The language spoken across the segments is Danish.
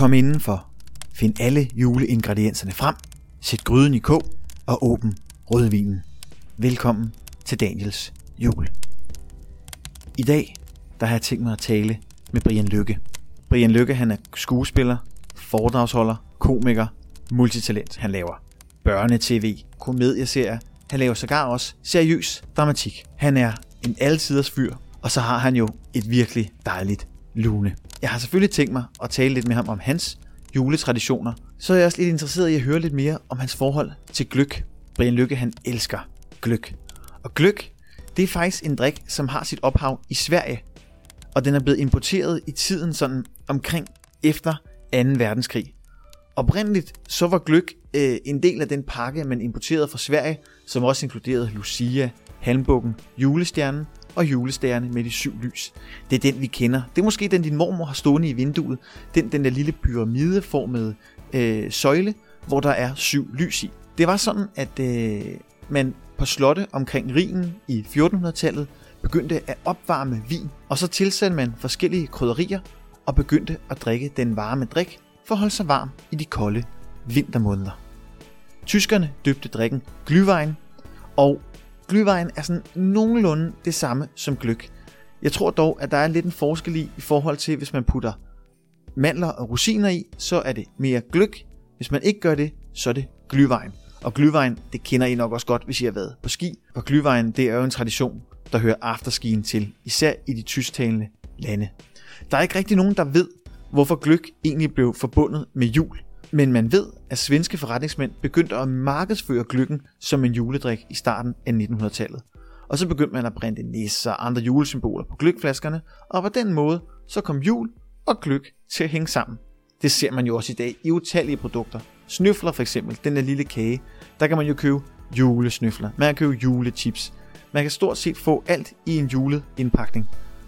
Kom indenfor. Find alle juleingredienserne frem. Sæt gryden i kog og åbn rødvinen. Velkommen til Daniels jul. I dag der har jeg tænkt mig at tale med Brian Lykke. Brian Lykke han er skuespiller, foredragsholder, komiker, multitalent. Han laver børnetv, komedieserier. Han laver sågar også seriøs dramatik. Han er en altiders fyr, og så har han jo et virkelig dejligt lune. Jeg har selvfølgelig tænkt mig at tale lidt med ham om hans juletraditioner, så er jeg også lidt interesseret i at høre lidt mere om hans forhold til gløk. Brian Lykke han elsker gløk. Og gløk, det er faktisk en drik, som har sit ophav i Sverige, og den er blevet importeret i tiden sådan omkring efter 2. verdenskrig. Oprindeligt så var gløk øh, en del af den pakke, man importerede fra Sverige, som også inkluderede Lucia, Halmbukken, Julestjernen og julestjerne med de syv lys. Det er den, vi kender. Det er måske den, din mormor har stående i vinduet. Den, den der lille pyramideformede øh, søjle, hvor der er syv lys i. Det var sådan, at øh, man på slotte omkring Rhinen i 1400-tallet begyndte at opvarme vin, og så tilsatte man forskellige krydderier og begyndte at drikke den varme drik for at holde sig varm i de kolde vintermåneder. Tyskerne døbte drikken Glühwein, og Glühwein er sådan nogenlunde det samme som gløk. Jeg tror dog, at der er lidt en forskel i, i forhold til, hvis man putter mandler og rosiner i, så er det mere gløk. Hvis man ikke gør det, så er det Glühwein. Og Glühwein, det kender I nok også godt, hvis I har været på ski. For Glühwein, det er jo en tradition, der hører afterskien til, især i de tysktalende lande. Der er ikke rigtig nogen, der ved, hvorfor gløk egentlig blev forbundet med jul. Men man ved, at svenske forretningsmænd begyndte at markedsføre gløggen som en juledrik i starten af 1900-tallet. Og så begyndte man at printe nisser og andre julesymboler på gløggflaskerne, og på den måde så kom jul og gløg til at hænge sammen. Det ser man jo også i dag i utallige produkter. Snøfler for eksempel, den der lille kage, der kan man jo købe julesnøfler, man kan købe julechips. Man kan stort set få alt i en julet indpakning.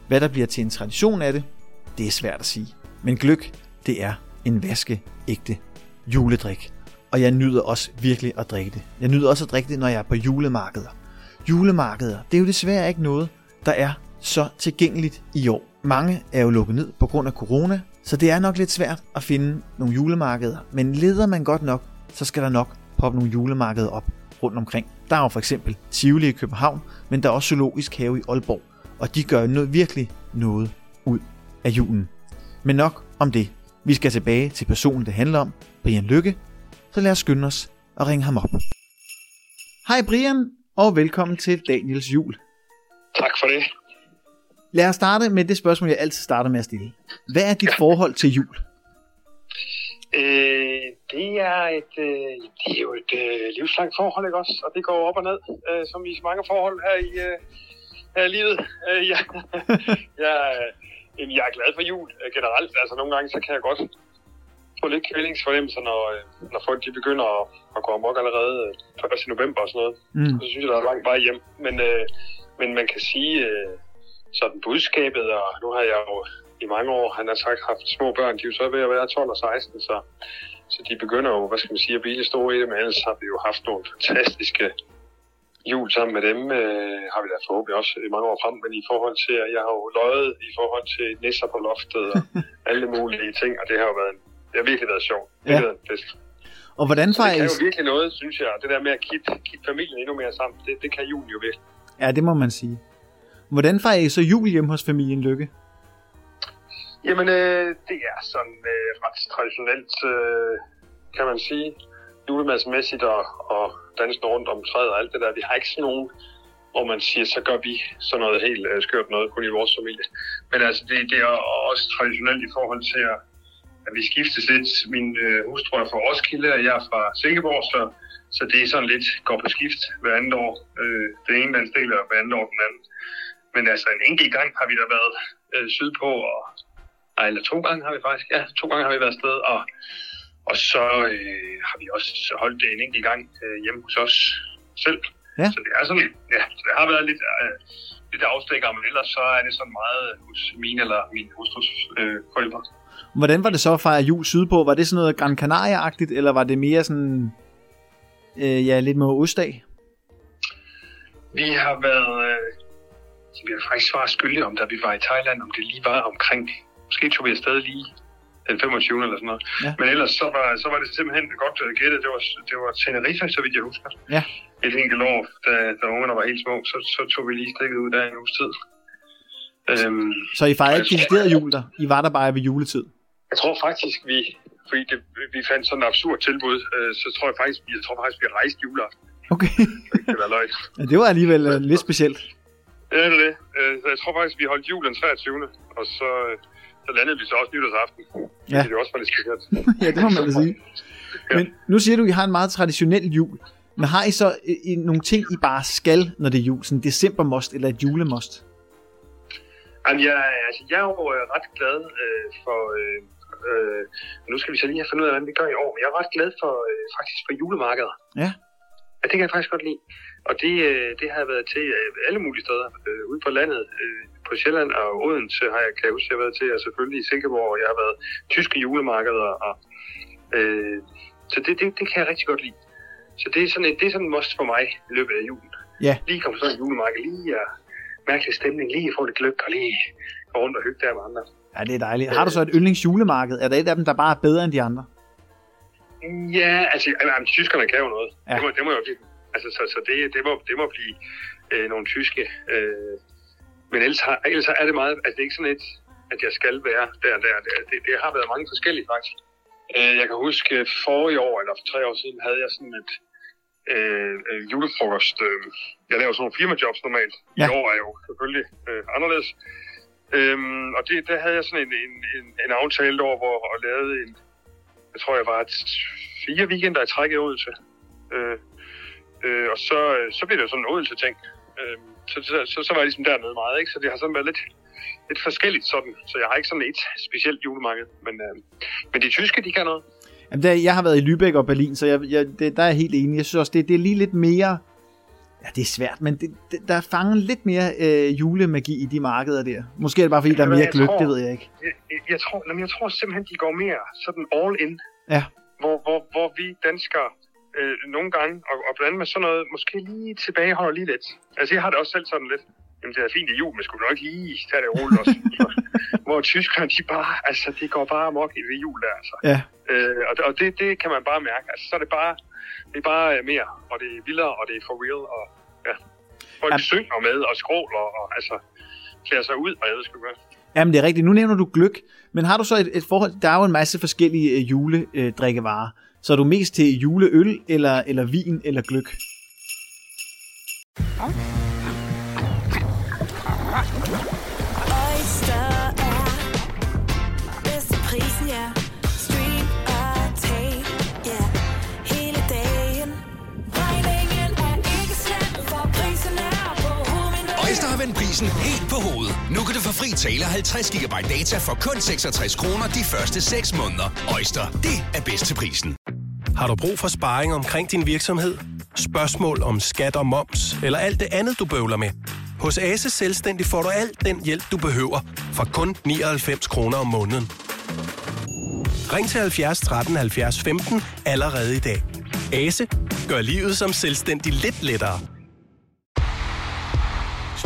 Hvad der bliver til en tradition af det, det er svært at sige. Men gløk, det er en vaskeægte juledrik. Og jeg nyder også virkelig at drikke det. Jeg nyder også at drikke det, når jeg er på julemarkeder. Julemarkeder, det er jo desværre ikke noget, der er så tilgængeligt i år. Mange er jo lukket ned på grund af corona, så det er nok lidt svært at finde nogle julemarkeder. Men leder man godt nok, så skal der nok poppe nogle julemarkeder op rundt omkring. Der er jo for eksempel Tivoli i København, men der er også Zoologisk Have i Aalborg. Og de gør noget, virkelig noget ud af julen. Men nok om det. Vi skal tilbage til personen, det handler om, Brian Lykke, så lad os skynde os og ringe ham op. Hej Brian, og velkommen til Daniels jul. Tak for det. Lad os starte med det spørgsmål, jeg altid starter med at stille. Hvad er dit ja. forhold til jul? Øh, det er et, øh, det er jo et øh, livslangt forhold, ikke også? Og det går op og ned, øh, som i så mange forhold her i, øh, her i livet. Øh, ja. jeg, øh, jeg er glad for jul øh, generelt. Altså nogle gange, så kan jeg godt få lidt kællingsfornemmelse, når, øh, når folk de begynder at, at gå amok allerede øh, 1. november og sådan noget. Mm. Så synes jeg, der er langt vej hjem. Men, øh, men man kan sige, øh, sådan budskabet, og nu har jeg jo i mange år, han har sagt, haft små børn, de er jo så ved at være 12 og 16, så, så de begynder jo, hvad skal man sige, at blive lidt store i det, men ellers har vi jo haft nogle fantastiske jul sammen med dem, øh, har vi da forhåbentlig også i mange år frem, men i forhold til, at jeg har jo løjet i forhold til nisser på loftet og alle mulige ting, og det har jo været, det har virkelig været sjovt. Det har været en fest. Og hvordan fejres... det kan jo virkelig noget, synes jeg. Det der med at kitte, kitte familien endnu mere sammen, det, det kan julen jo virkelig. Ja, det må man sige. Hvordan fejrer I så jul hjemme hos familien Lykke? Jamen, øh, det er sådan øh, ret traditionelt, øh, kan man sige. Julemadsmæssigt og, og dansen rundt om træet og alt det der. Vi har ikke sådan nogen, hvor man siger, så gør vi sådan noget helt øh, skørt noget kun i vores familie. Men altså, det, det er også traditionelt i forhold til, at, at vi skiftes lidt. Min øh, hustru er fra Roskilde, og jeg er fra Silkeborg, så, så det er sådan lidt går på skift hver andet år. Øh, det ene landsdel og hver andet år den anden. Men altså, en enkelt gang har vi da været øh, sydpå, og, ej, eller to gange har vi faktisk, ja, to gange har vi været sted, og, og så øh, har vi også holdt det en enkelt gang øh, hjemme hos os selv. Ja. Så det er sådan, ja, så det har været lidt, øh, lidt afstikker, men ellers så er det sådan meget hos min eller min hustrus øh, forældre. Hvordan var det så at fejre jul sydpå? Var det sådan noget Gran Canaria-agtigt, eller var det mere sådan, øh, ja, lidt med ostdag? Vi har været, øh, vi har faktisk svaret skyldige om, da vi var i Thailand, om det lige var omkring, måske tog vi afsted lige den 25. eller sådan noget. Ja. Men ellers så var, så var det simpelthen godt øh, gættet. Det var, det var Tenerife, så vidt jeg husker. Ja. Et enkelt år, da, da ungerne var helt små, så, så tog vi lige stikket ud der i en uges tid. Øhm, Så I fejrede ikke decideret jul der? I var der bare ved juletid? jeg tror faktisk, vi, fordi det, vi fandt sådan et absurd tilbud, øh, så tror jeg faktisk, jeg tror faktisk, vi rejste juleaften. Okay. Det var løgn. Ja, det var alligevel øh, lidt specielt. Ja, det er det. Øh, jeg tror faktisk, vi holdt jul den 23. Og så, øh, så landede vi så også nytårsaften. Ja. Det er også lidt specielt. ja, det må man da sige. Men nu siger du, at I har en meget traditionel jul. Men har I så øh, øh, nogle ting, I bare skal, når det er jul? Sådan december must eller et julemost? Jamen, jeg, altså, jeg er jo øh, ret glad øh, for... Øh, øh, nu skal vi så lige have fundet ud af, hvordan vi gør i år. Men jeg er ret glad for øh, faktisk for julemarkeder. Ja. Ja, det kan jeg faktisk godt lide. Og det, øh, det har jeg været til øh, alle mulige steder. Øh, ude på landet, øh, på Sjælland og Odense har jeg, kan jeg huske, jeg har været til. Og selvfølgelig i Silkeborg, og jeg har været tyske julemarkeder. Og, øh, så det, det, det kan jeg rigtig godt lide. Så det er sådan et, det er sådan en must for mig i løbet af julen. Ja. Lige komme sådan en julemarked, lige og mærke lidt stemning, lige få lidt gløk og lige gå rundt og hygge der med andre. Ja, det er dejligt. Har du så et yndlingsjulemarked? Er der et af dem, der bare er bedre end de andre? Ja, altså, jamen, tyskerne kan jo noget. Ja. Det, må, det må jo blive. Altså, så, så det, det, må, det må blive øh, nogle tyske. Øh, men ellers, har, ellers er det meget, altså det er ikke sådan et, at jeg skal være der og der. Det, det, har været mange forskellige faktisk. Øh, jeg kan huske forrige år, eller for tre år siden, havde jeg sådan et øh, øh, julefrokost. Øh, jeg laver sådan nogle firmajobs normalt. Ja. I år er jo selvfølgelig øh, anderledes. Øhm, og det, der havde jeg sådan en, en, en, en aftale over, hvor jeg lavede en, jeg tror jeg var et, fire weekender i træk i Odense. Øh, øh, og så, øh, så blev det jo sådan en Odense-ting. Øh, så, så, så, så var jeg ligesom dernede meget, ikke? Så det har sådan været lidt, lidt forskelligt sådan. Så jeg har ikke sådan et specielt julemarked. Men, øh, men de tyske, de kan noget. Jamen, der, jeg har været i Lübeck og Berlin, så jeg, jeg, det, der er jeg helt enig. Jeg synes også, det, det er lige lidt mere... Ja, det er svært, men det, det, der er fanget lidt mere øh, julemagi i de markeder der. Måske er det bare, fordi der er mere tror- det ved jeg ikke. Jeg, jeg, jeg, tror, jamen, jeg tror simpelthen, de går mere sådan all in. Ja. Hvor, hvor, hvor vi danskere øh, nogle gange, og, og blandt andet med sådan noget, måske lige tilbageholder lige lidt. Altså, jeg har det også selv sådan lidt. Jamen, det er fint i jul, men skulle nok lige tage det roligt også. hvor tyskerne, de bare, altså, det går bare amok i det jul der, altså. Ja. Øh, og og det, det kan man bare mærke. Altså, så er det bare, det er bare øh, mere, og det er vildere, og det er for real, og ja. Folk Jamen. synger med, og skråler, og altså, klæder sig ud, og jeg ved sgu godt. Jamen, det er rigtigt. Nu nævner du gløk, men har du så et, et forhold... Der er jo en masse forskellige øh, juledrikkevarer. Så er du mest til juleøl, eller, eller vin, eller gløk? Okay. Hovedet. Prisen helt på hovedet. Nu kan du få fri tale 50 GB data for kun 66 kroner de første 6 måneder. Øjster, det er bedst til prisen. Har du brug for sparring omkring din virksomhed? Spørgsmål om skat og moms, eller alt det andet, du bøvler med? Hos Ase Selvstændig får du alt den hjælp, du behøver, for kun 99 kroner om måneden. Ring til 70 13 70 15 allerede i dag. Ase gør livet som selvstændig lidt lettere.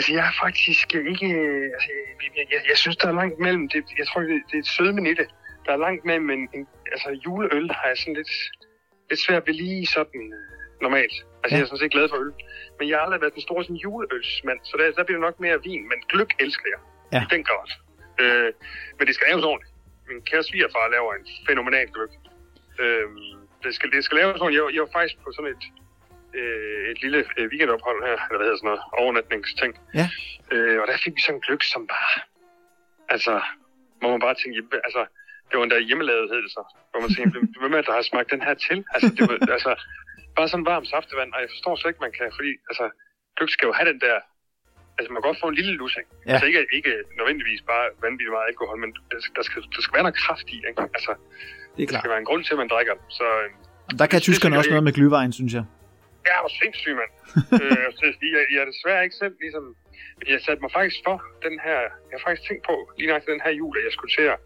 Altså, jeg er faktisk ikke... Altså, jeg, jeg, jeg synes, der er langt mellem... Det, jeg tror, det, det er et sødmen i det. Der er langt mellem en, en... Altså, juleøl har jeg sådan lidt... Lidt svært ved lige sådan øh, normalt. Altså, Ja. jeg er sådan set glad for øl. Men jeg har aldrig været den store sådan, juleølsmand, så der, der bliver det nok mere vin. Men gløk elsker jeg. Ja. I den grad. Øh, men det skal laves ordentligt. min kære svigerfar laver en fænomenal gløk. Øhm, det, skal, det skal laves sådan, jeg, jeg var faktisk på sådan et, øh, et lille øh, weekendophold her, eller hvad hedder sådan noget, overnatningsting. Ja. Øh, og der fik vi sådan en gløk, som bare, altså, hvor man bare "Jamen, altså, det var en der hjemmelavet, hed det så. Hvor man tænkte, "Hvem- er der har smagt den her til? Altså, det var, altså, bare sådan varm saftevand, og jeg forstår slet ikke, man kan, fordi, altså, gløk skal jo have den der, altså, man kan godt få en lille lussing. Ja. Altså, ikke, ikke nødvendigvis bare vanvittigt meget alkohol, men der skal, der skal være noget kraft i, ikke? Altså, Det er der klart. skal være en grund til, at man drikker. Så, øh, Der kan tyskerne også noget med glyvejen, synes jeg. Jeg er jo sindssyg, mand. øh, så jeg, jeg er desværre ikke selv ligesom... Jeg satte mig faktisk for den her... Jeg har faktisk tænkt på, lige nok den her jul, at jeg skulle til at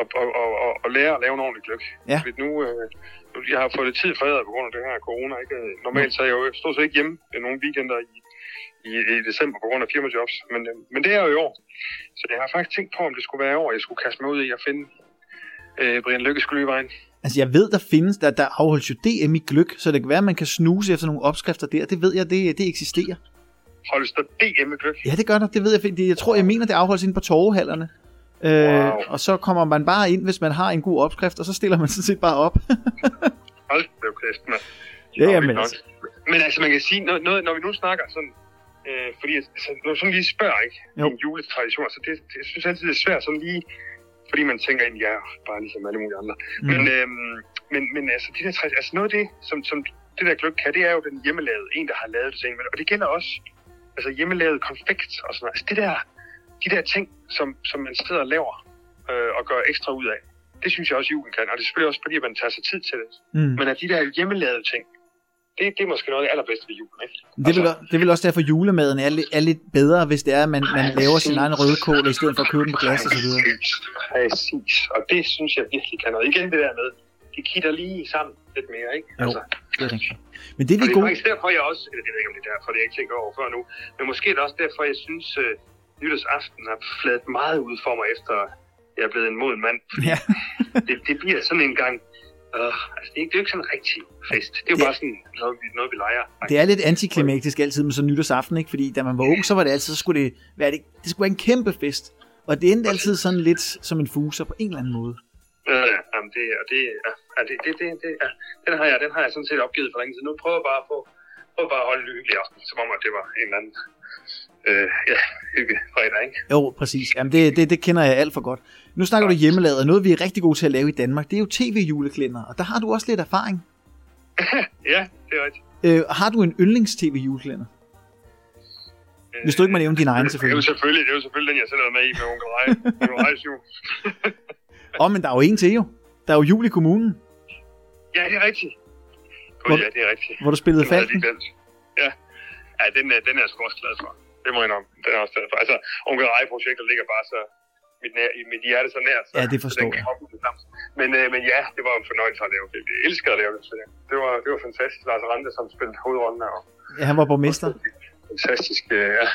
og, og, og, og, lære at lave en ordentlig gløk. Ja. Fordi nu, øh, nu, jeg har fået lidt tid foræret på grund af det her corona. Ikke? Normalt så er jeg jo stort set ikke hjemme øh, nogle weekender i, i, i december på grund af firmajobs. Men, øh, men det er jo i år. Så jeg har faktisk tænkt på, om det skulle være i år, jeg skulle kaste mig ud i at finde øh, Brian Lykkes Glyvejen. Altså, jeg ved, der findes, der, der afholdes jo DM i gløk, så det kan være, at man kan snuse efter nogle opskrifter der. Det ved jeg, det, det eksisterer. Holdes der DM i gløk? Ja, det gør der. Det ved jeg. fordi Jeg tror, jeg mener, det afholdes inde på torvehallerne. Øh, Wow. og så kommer man bare ind, hvis man har en god opskrift, og så stiller man sådan set bare op. Hold da kæft, mand. Ja, jamen altså. Men altså, man kan sige, noget, noget, når vi nu snakker sådan, øh, fordi altså, når sådan lige spørger, ikke? Jo. En juletradition, så det, det, jeg synes altid, det er svært sådan lige, fordi man tænker ind, ja, bare ligesom alle mulige andre. Mm. Men, øhm, men, men altså, de der, tradi- altså noget af det, som, som det der gløk kan, det er jo den hjemmelavede, en, der har lavet det til en. Og det gælder også altså hjemmelavet konfekt og sådan noget. Altså det der, de der ting, som, som man sidder og laver øh, og gør ekstra ud af, det synes jeg også, julen kan. Og det er selvfølgelig også, fordi man tager sig tid til det. Mm. Men at de der hjemmelavede ting, det, det er måske noget af det allerbedste ved julen, ikke? Det er, vel, det vel også derfor, julemaden er, lidt- er lidt bedre, hvis det er, at man, man laver sin egen rødkål, i stedet for at købe den på glas og så videre. Præcis. Og det synes jeg virkelig kan noget. Igen det der med, de kitter lige sammen lidt mere, ikke? Jo. Det er rigtigt. Men det er vi det er gode. faktisk derfor, jeg også, eller det ved ikke, om det er derfor, det jeg ikke tænkt over før nu, men måske er det også derfor, jeg synes, uh, nytårsaften har fladet meget ud for mig, efter jeg er blevet en moden mand. Ja. det, det bliver sådan en gang, uh, altså det er, ikke, det er jo ikke sådan en rigtig fest. Det er jo Det- bare sådan noget, vi, noget, vi leger. Det er lidt antiklimatisk altid med sådan nytårsaften, ikke? Fordi da man var ung, så var det altid, så skulle det være, det, det skulle være en kæmpe fest. Og det endte altid sådan lidt som en fuser på en eller anden måde. Ja, ja, jamen det, og det, ja, det, det, det, det ja, den, har jeg, den har jeg sådan set opgivet for længe siden. Nu prøver jeg bare på, prøver bare at holde en hyggelig aften, som om at det var en eller anden øh, ja, hygge fredag, ikke? Jo, præcis. Jamen, det, det, det kender jeg alt for godt. Nu snakker du hjemmelavet, og noget vi er rigtig gode til at lave i Danmark, det er jo tv-juleklænder, og der har du også lidt erfaring. Ja, det er rigtigt. Øh, har du en yndlings-tv-juleklænder? Hvis du ikke må nævne din egen, Det er jo selvfølgelig. selvfølgelig, det er jo selvfølgelig den, jeg selv er med i med onkel Rej. onkel Rejs jul. Åh, oh, men der er jo en til jo. Der er jo jul i kommunen, Ja, det er rigtigt. Hvor- ja, det er rigtigt. hvor du spillede Falken. Ja, ja den, er, den er jeg sgu også glad for. Det må jeg nok. Den er også glad for. Altså, onkel Rej-projektet ligger bare så mit, nær, mit hjerte så nært. Så, Ja, det så forstår den kan jeg. hoppe ud sammen. Men, øh, men ja, det var en fornøjelse at lave det. Jeg elskede at lave det. Så det, var, det var fantastisk. Lars Rante, som spillede hovedrollen. Og Ja, han var borgmester. fantastisk, øh, ja,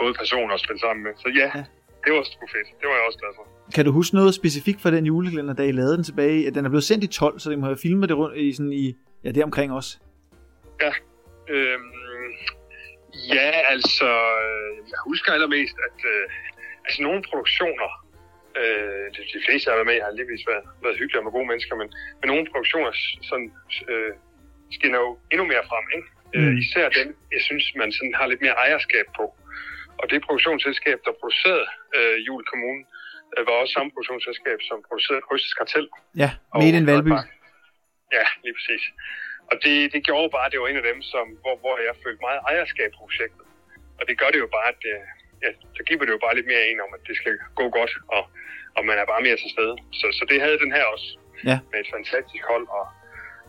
både personer at spille sammen med. Så ja, Ja. det var sgu fedt. Det var jeg også glad for. Kan du huske noget specifikt fra den juleklænder, da I lavede den tilbage? Den er blevet sendt i 12, så det må have filmet det rundt i sådan i, ja, det omkring os. Øhm, ja, altså, øh, jeg husker allermest, at øh, altså nogle produktioner, øh, de, de fleste, jeg har været med i, har alligevel været, været hyggelige med gode mennesker, men, men nogle produktioner sådan, øh, skinner jo endnu mere frem, ikke? Mm. Mm. Øh, især dem, jeg synes, man sådan har lidt mere ejerskab på. Og det produktionsselskab, der producerede øh, Jul Kommune, øh, var også samme produktionsselskab, som producerede Krystes Kartel. Ja, Made in Valby. Ja, lige præcis. Og det, det gjorde bare, at det var en af dem, som, hvor, hvor jeg følte meget ejerskab på projektet. Og det gør det jo bare, at det, ja, så giver det jo bare lidt mere en om, at det skal gå godt, og, og man er bare mere til stede. Så, så det havde den her også, Ja. med et fantastisk hold og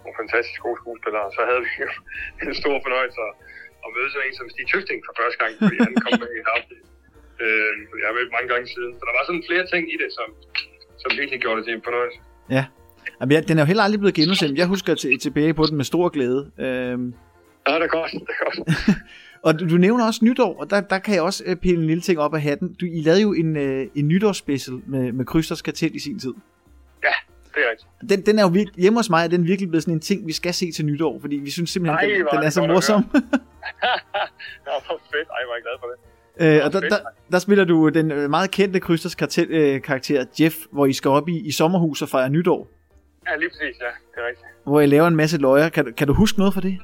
nogle fantastisk gode skuespillere. Så havde vi jo en stor fornøjelse at, at møde sådan en som Stig Tøfting for første gang, fordi han kom med i et afsnit. Øh, jeg har mødt mange gange siden. Så der var sådan flere ting i det, som, som virkelig gjorde det til en fornøjelse. Ja. Jamen, ja, den er jo heller aldrig blevet genudsendt. Jeg husker til, tilbage på den med stor glæde. Øhm, Ja, det er godt. Det er godt. og du, du nævner også nytår, og der, der kan jeg også øh, pille en lille ting op af hatten. Du, I lavede jo en, øh, en nytårsspecial med, med Krysters Kartel i sin tid. Ja, det er rigtigt. Den, den er jo virkelig, hjemme hos mig er den virkelig blevet sådan en ting, vi skal se til nytår, fordi vi synes simpelthen, Ej, den, er den er det så morsom. Ja, hvor fedt. Ej, er jeg glad for det. Øh, og der, der, der spiller du den øh, meget kendte Krysters kartel, øh, karakter Jeff, hvor I skal op i, i sommerhus og fejre nytår. Ja, lige præcis, ja. Det er rigtigt. Hvor I laver en masse løjer. Kan, du- kan du huske noget for det?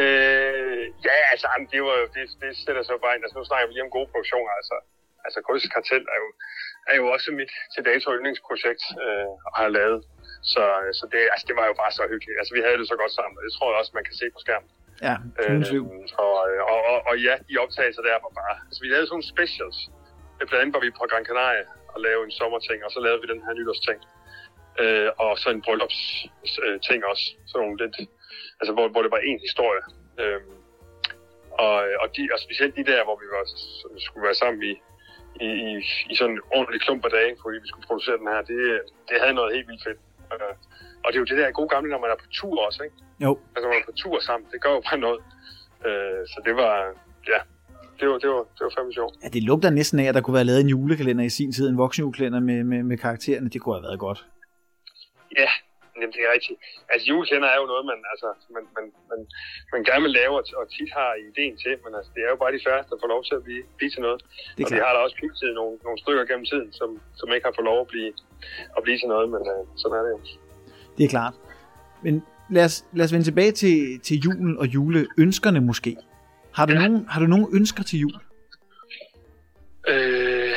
Øh, ja, altså, jamen, det, var, jo- det, det sætter jo bare ind. Altså, nu snakker vi lige om gode produktioner. Altså, altså Krysters Kartel er jo, er jo også mit til dato yndlingsprojekt, øh, og har lavet. Så, så det, altså, det var jo bare så hyggeligt. Altså, vi havde det så godt sammen, og det tror jeg også, man kan se på skærmen. Ja, uden tvivl. Øh, og, og, og, og, ja, de optagelser der var bare... Altså, vi lavede sådan nogle specials. Blandt andet var vi på Gran Canaria og lavede en sommerting, og så lavede vi den her nytårsting. Øh, og så en bryllupsting øh, ting også. Sådan nogle lidt... Altså, hvor, hvor det var en historie. Øh, og, og, de, og specielt de der, hvor vi var, skulle være sammen i, i, i, i sådan en ordentlig klump af dage, fordi vi skulle producere den her, det, det havde noget helt vildt fedt. Øh, og det er jo det der gode gamle, når man er på tur også, ikke? Jo, Altså, når man er på tur sammen, det gør jo bare noget. Øh, så det var, ja, det var, det var, det var fandme sjovt. ja, det lugter næsten af, at der kunne være lavet en julekalender i sin tid, en voksenjulekalender med, med, med karaktererne. Det kunne have været godt. Ja, jamen, det er rigtigt. Altså, julekender er jo noget, man, altså, man, man, man, man gerne vil lave, og- og tit har ideen til, men altså, det er jo bare de færreste, der får lov til at blive, blive til noget. Det og vi har da også pitchet nogle, nogle stykker gennem tiden, som, som ikke har fået lov at blive, at blive til noget, men øh, sådan er det jo. Det er klart. Men lad os, lad os vende tilbage til, til julen og juleønskerne måske. Har du, ja. nogen, har du nogen ønsker til jul? Øh,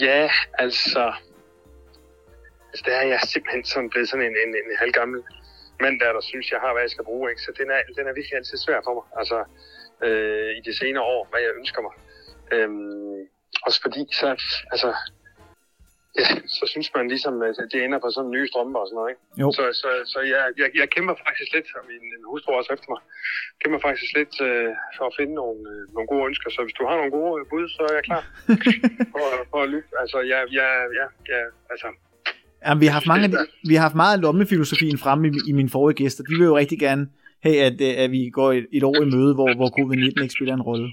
ja, altså... Altså, der er jeg simpelthen sådan blevet sådan en, en, en halvgammel mand der, der synes, jeg har, hvad jeg skal bruge. Ikke? Så den er, den er virkelig altid svær for mig. Altså, øh, i de senere år, hvad jeg ønsker mig. Øhm, også fordi, så, altså, ja, så synes man ligesom, at det ender på sådan nye strømper og sådan noget. Ikke? Jo. Så, så, så jeg, jeg, jeg kæmper faktisk lidt, og min hustru også efter mig, kæmper faktisk lidt øh, for at finde nogle, øh, nogle gode ønsker. Så hvis du har nogle gode bud, så er jeg klar for, for at lytte. Altså, jeg, jeg, ja, ja, altså, Ja, vi, har haft mange af de, vi har haft meget af lommefilosofien fremme i, i mine forrige gæster. De vil jo rigtig gerne have, at, øh, at vi går et, et år i møde, hvor, hvor covid-19 ikke spiller en rolle.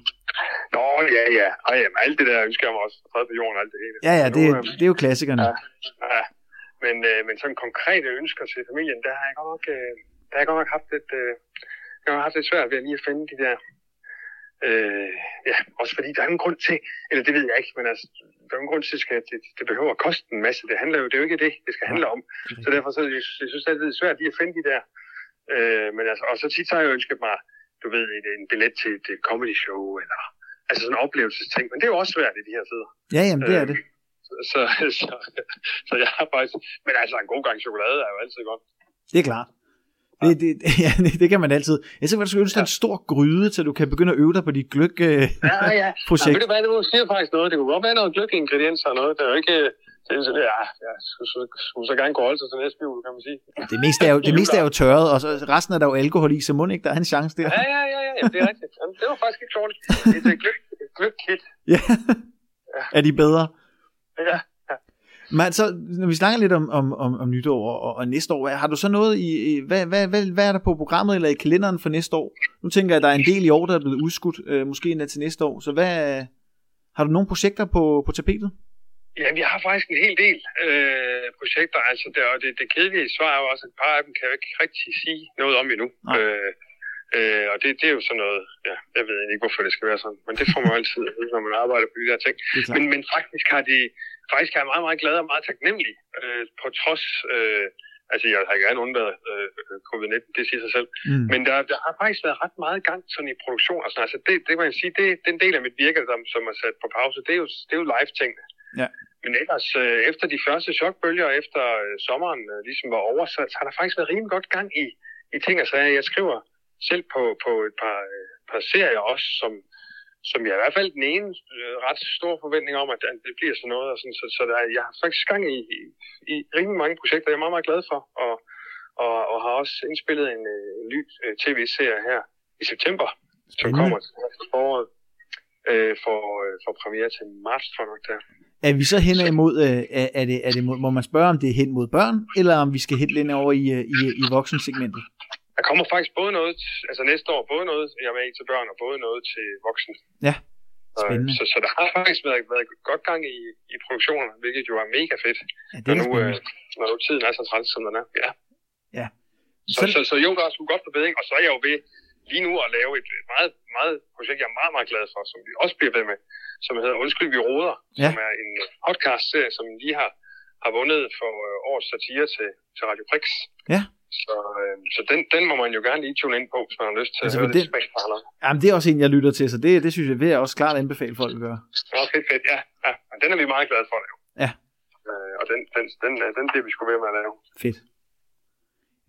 Nå, ja, ja. Ej, jamen, alt det der ønsker jeg mig også. Fred på jorden og alt det hele. Ja, ja, Nu, det, øh, det er jo klassikerne. Ja, ja. Men, øh, men sådan konkrete ønsker til familien, der har jeg godt nok, øh, der har jeg godt nok haft lidt, øh, jeg har haft lidt svært ved at lige at finde de der, øh, ja, også fordi der er ingen grund til, eller det ved jeg ikke, men altså, der er ingen grund til, at det, det behøver at koste en masse. Det handler jo, det er jo ikke det, det skal handle om. Så derfor så, jeg, jeg synes, det er svært lige at finde de der, øh, men altså, og så tit så har jeg ønsket mig, du ved, en, en billet til et comedy show, eller altså sådan en oplevelsesting, men det er jo også svært i de her tider. Ja, jamen, det er det. Så, så, så jeg har faktisk... Men altså, en god gang chokolade er jo altid godt. Det er klart. Det, det, ja, det, det kan man altid. Jeg så du ønske dig en stor gryde, så du kan begynde at øve dig på dit gløk. Øh, Ja, ja. Projekt. Ja, ved du hvad, du siger faktisk noget. Det kunne godt være noget gløk-ingredienser og noget. Det er jo ikke... Det ja, ja, skulle, skulle, skulle så gerne kunne holde sig til næste jul, kan man sige. det, meste er jo, det meste er jo tørret, og så resten er der jo alkohol i, så må ikke, der er en chance der. Ja, ja, ja, ja, ja det er rigtigt. Jamen, det var faktisk ikke dårligt. Det er et gløk, gløk-kit. Ja. Er de bedre? Ja. Men så, når vi snakker lidt om, om, om, om nytår og, og, næste år, har du så noget i, hvad, hvad, hvad, hvad er der på programmet eller i kalenderen for næste år? Nu tænker jeg, at der er en del i år, der er blevet udskudt, øh, måske endda til næste år. Så hvad, har du nogle projekter på, på tapetet? Ja, vi har faktisk en hel del øh, projekter. Altså, det, og det, det kedelige svar er jo også, at et par af dem kan jeg ikke rigtig sige noget om endnu. Nej. Øh, øh, og det, det er jo sådan noget, ja, jeg ved ikke, hvorfor det skal være sådan, men det får man jo altid, at vide, når man arbejder på de der ting. Men, men faktisk har de, faktisk er jeg meget, meget glad og meget taknemmelig, øh, på trods, øh, altså jeg har gerne undværet øh, covid-19, det siger sig selv, Mm. men der, der har faktisk været ret meget gang sådan i produktion og sådan Altså det, det må jeg sige, det, den del af mit virke, som, som er sat på pause, det er jo, det er jo live-ting. Ja. Men ellers, øh, efter de første chokbølger, efter øh, sommeren øh, ligesom var over, så, så har der faktisk været rimelig godt gang i, i ting og sager. Jeg skriver selv på, på et par, øh, par serier også, som, som jeg i hvert fald den ene øh, ret stor forventning om, at, at det bliver sådan noget. Og sådan, så så der, er- jeg har faktisk gang i, i, i rimelig mange projekter, jeg er meget, meget glad for. Og, og, og har også indspillet en, øh, en ny øh, tv-serie her i september, som kommer til foråret. Øh, for, øh, for premiere til marts, tror jeg nok der. Er vi så hen imod, øh, er, er, det, er det, må man spørge, om det er hen mod børn, eller om vi skal helt ind over i, i, i voksensegmentet? Der kommer faktisk både noget, altså næste år, både noget, jeg med til børn, og både noget til voksne. Ja, spændende. Så, så der har faktisk været, været godt gang i, i produktionen, hvilket jo er mega fedt, Ja, det når er nu, øh, når nu tiden er så træls, som den er. Ja. Ja. Så, så, så jo, der er sgu godt på bedring, og så er jeg jo ved, lige nu at lave et meget, meget projekt, jeg er meget, meget glad for, som vi også bliver ved med, som hedder Undskyld, vi råder, Ja. som er en podcast-serie, som lige har, har vundet for øh, årets satire til, til Radio Prix. Ja. Så, øh, så den, den må man jo gerne lige tune ind på, hvis man har lyst til Altså, at høre lidt den- andre. Jamen, det er også en, jeg lytter til, så det, det synes jeg, vil jeg også klart anbefale folk at gøre. Ja, fedt, fedt, ja. ja. Den er vi meget glade for at lave. Ja. Øh, og den, den, den, den, den bliver vi sgu ved med at lave. Fedt.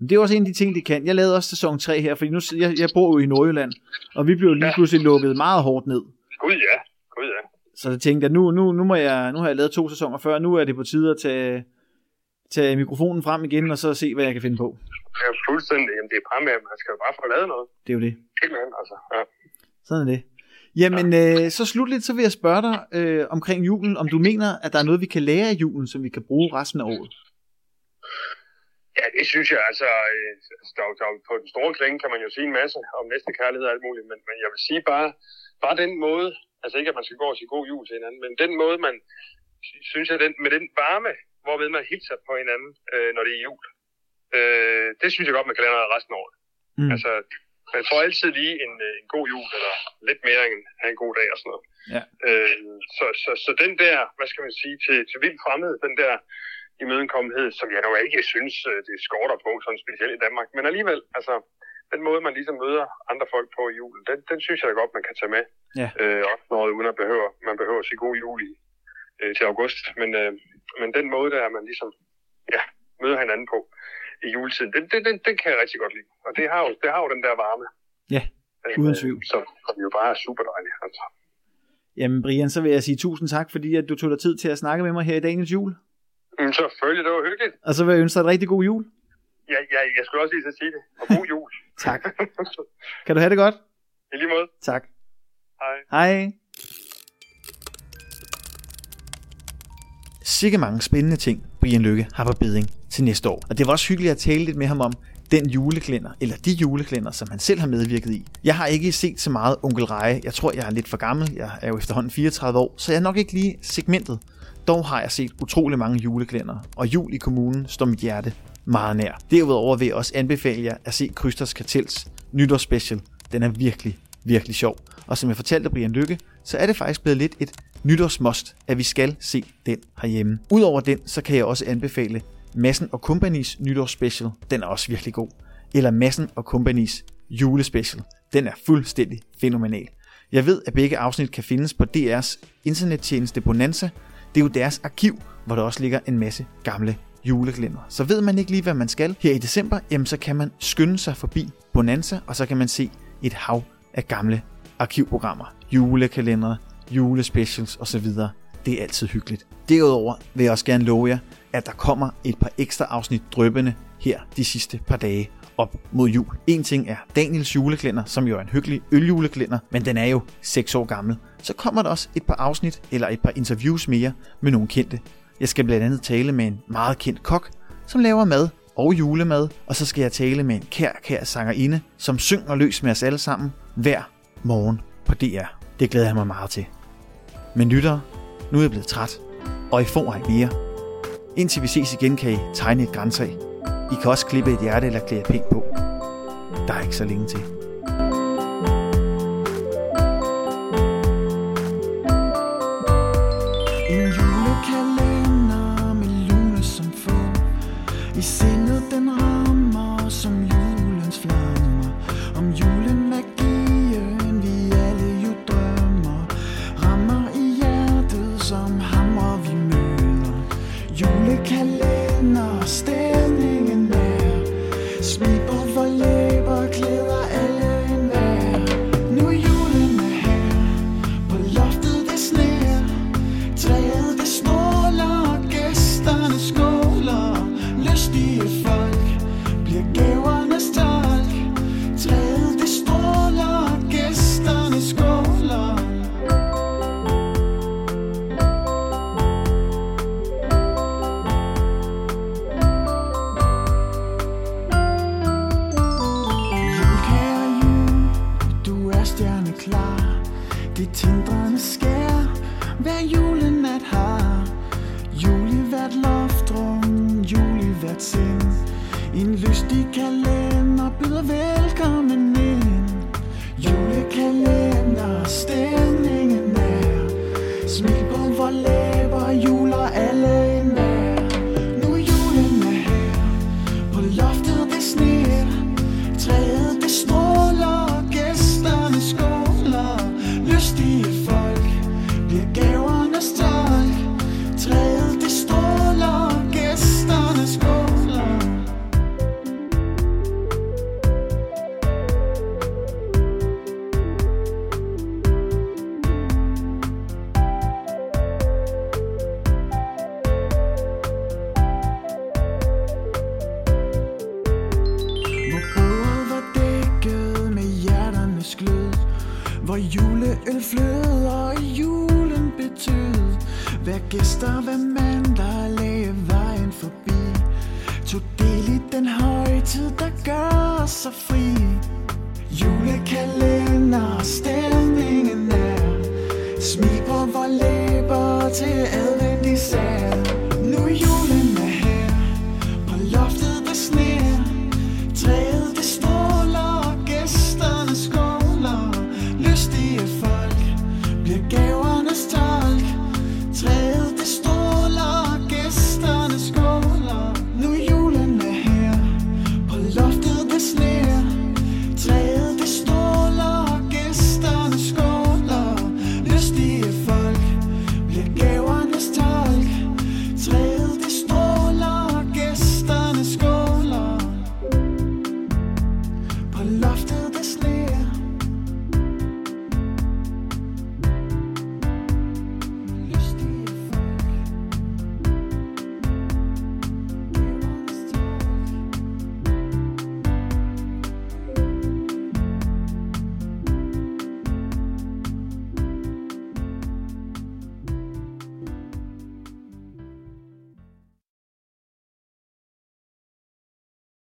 Det er også en af de ting, de kan. Jeg lavede også sæson 3 her, fordi nu, jeg, jeg bor jo i Nordjylland, og vi blev lige Ja. pludselig lukket meget hårdt ned. Gud ja, gud ja. Så jeg tænkte, at nu, nu, nu, må jeg, nu har jeg lavet to sæsoner før, nu er det på tide at tage, tage mikrofonen frem igen, og så se, hvad jeg kan finde på. Er fuldstændig, jamen det er at man skal jo bare få lavet noget. Det er jo det. Helt andet, altså. Ja. Sådan er det. Jamen, øh, så slutligt, så vil jeg spørge dig øh, omkring julen, om du mener, at der er noget, vi kan lære af julen, som vi kan bruge resten af året. Ja, det synes jeg altså, øh, der, der, på den store klinge kan man jo sige en masse om næste kærlighed og alt muligt, men, men jeg vil sige bare, bare den måde, altså ikke at man skal gå og sige god jul til hinanden, men den måde, man synes jeg, den, med den varme, hvorved man hilser på hinanden, øh, når det er jul, øh, det synes jeg godt, man kan noget resten af året. Mm. Altså, man får altid lige en, øh, en god jul, eller lidt mere end en god dag og sådan noget. Ja. Øh, så, så, så den der, hvad skal man sige, til, til vildt fremmed, den der imødekommenhed, som jeg nu ikke synes, øh, det skorter på, sådan specielt i Danmark. Men alligevel, altså, den måde, man ligesom møder andre folk på i julen, den, den synes jeg da godt, man kan tage med. Ja. Øh, også noget, uden at behøve, man behøver at sige god jul i, øh, til august. Men, øh, men den måde, der man ligesom ja, møder hinanden på i juletiden, den, den, den, den kan jeg rigtig godt lide. Og det har jo, det har jo den der varme. Ja, øh, uden tvivl. Som, som jo bare er super dejlig. Altså. Jamen, Brian, så vil jeg sige tusind tak, fordi at du tog dig tid til at snakke med mig her i dagens jul. Mm, selvfølgelig, det var hyggeligt. Og så vil jeg ønske dig en rigtig god jul. Ja, ja, jeg skulle også lige så sige det. Og god jul. Tak. Kan du have det godt? I lige måde. Tak. Hej. Hej. Sikke mange spændende ting, Brian Lykke har på beding til næste år. Og det var også hyggeligt at tale lidt med ham om den juleklænder, eller de juleklænder, som han selv har medvirket i. Jeg har ikke set så meget Onkel Reje. Jeg tror, jeg er lidt for gammel. Jeg er jo efterhånden 34 år, så jeg er nok ikke lige segmentet. Dog har jeg set utrolig mange juleklænder, og jul i kommunen står mit hjerte meget nær. Derudover vil jeg også anbefale jer at se Krysters Kartels nytårsspecial. Den er virkelig, virkelig sjov. Og som jeg fortalte Brian Lykke, så er det faktisk blevet lidt et nytårsmost, at vi skal se den herhjemme. Udover den, så kan jeg også anbefale Massen og Companys nytårsspecial. Den er også virkelig god. Eller Massen og Companys julespecial. Den er fuldstændig fænomenal. Jeg ved, at begge afsnit kan findes på DR's internettjeneste Bonanza. Det er jo deres arkiv, hvor der også ligger en masse gamle juleglimmer. Så ved man ikke lige, hvad man skal her i december, jamen så kan man skynde sig forbi Bonanza, og så kan man se et hav af gamle arkivprogrammer, julekalendere, julespecials osv. Det er altid hyggeligt. Derudover vil jeg også gerne love jer, at der kommer et par ekstra afsnit drøbende her de sidste par dage op mod jul. En ting er Daniels juleklænder, som jo er en hyggelig øljuleklænder, men den er jo 6 år gammel. Så kommer der også et par afsnit eller et par interviews mere med nogle kendte. Jeg skal blandt andet tale med en meget kendt kok, som laver mad og julemad, og så skal jeg tale med en kær, kær sangerinde, som synger løs med os alle sammen hver morgen på DR. Det glæder jeg mig meget til. Men lyttere, nu er jeg blevet træt, og I får ikke mere. Indtil vi ses igen, kan I tegne et grænsag. I kan også klippe et hjerte eller klæde pænt på. Der er ikke så længe til.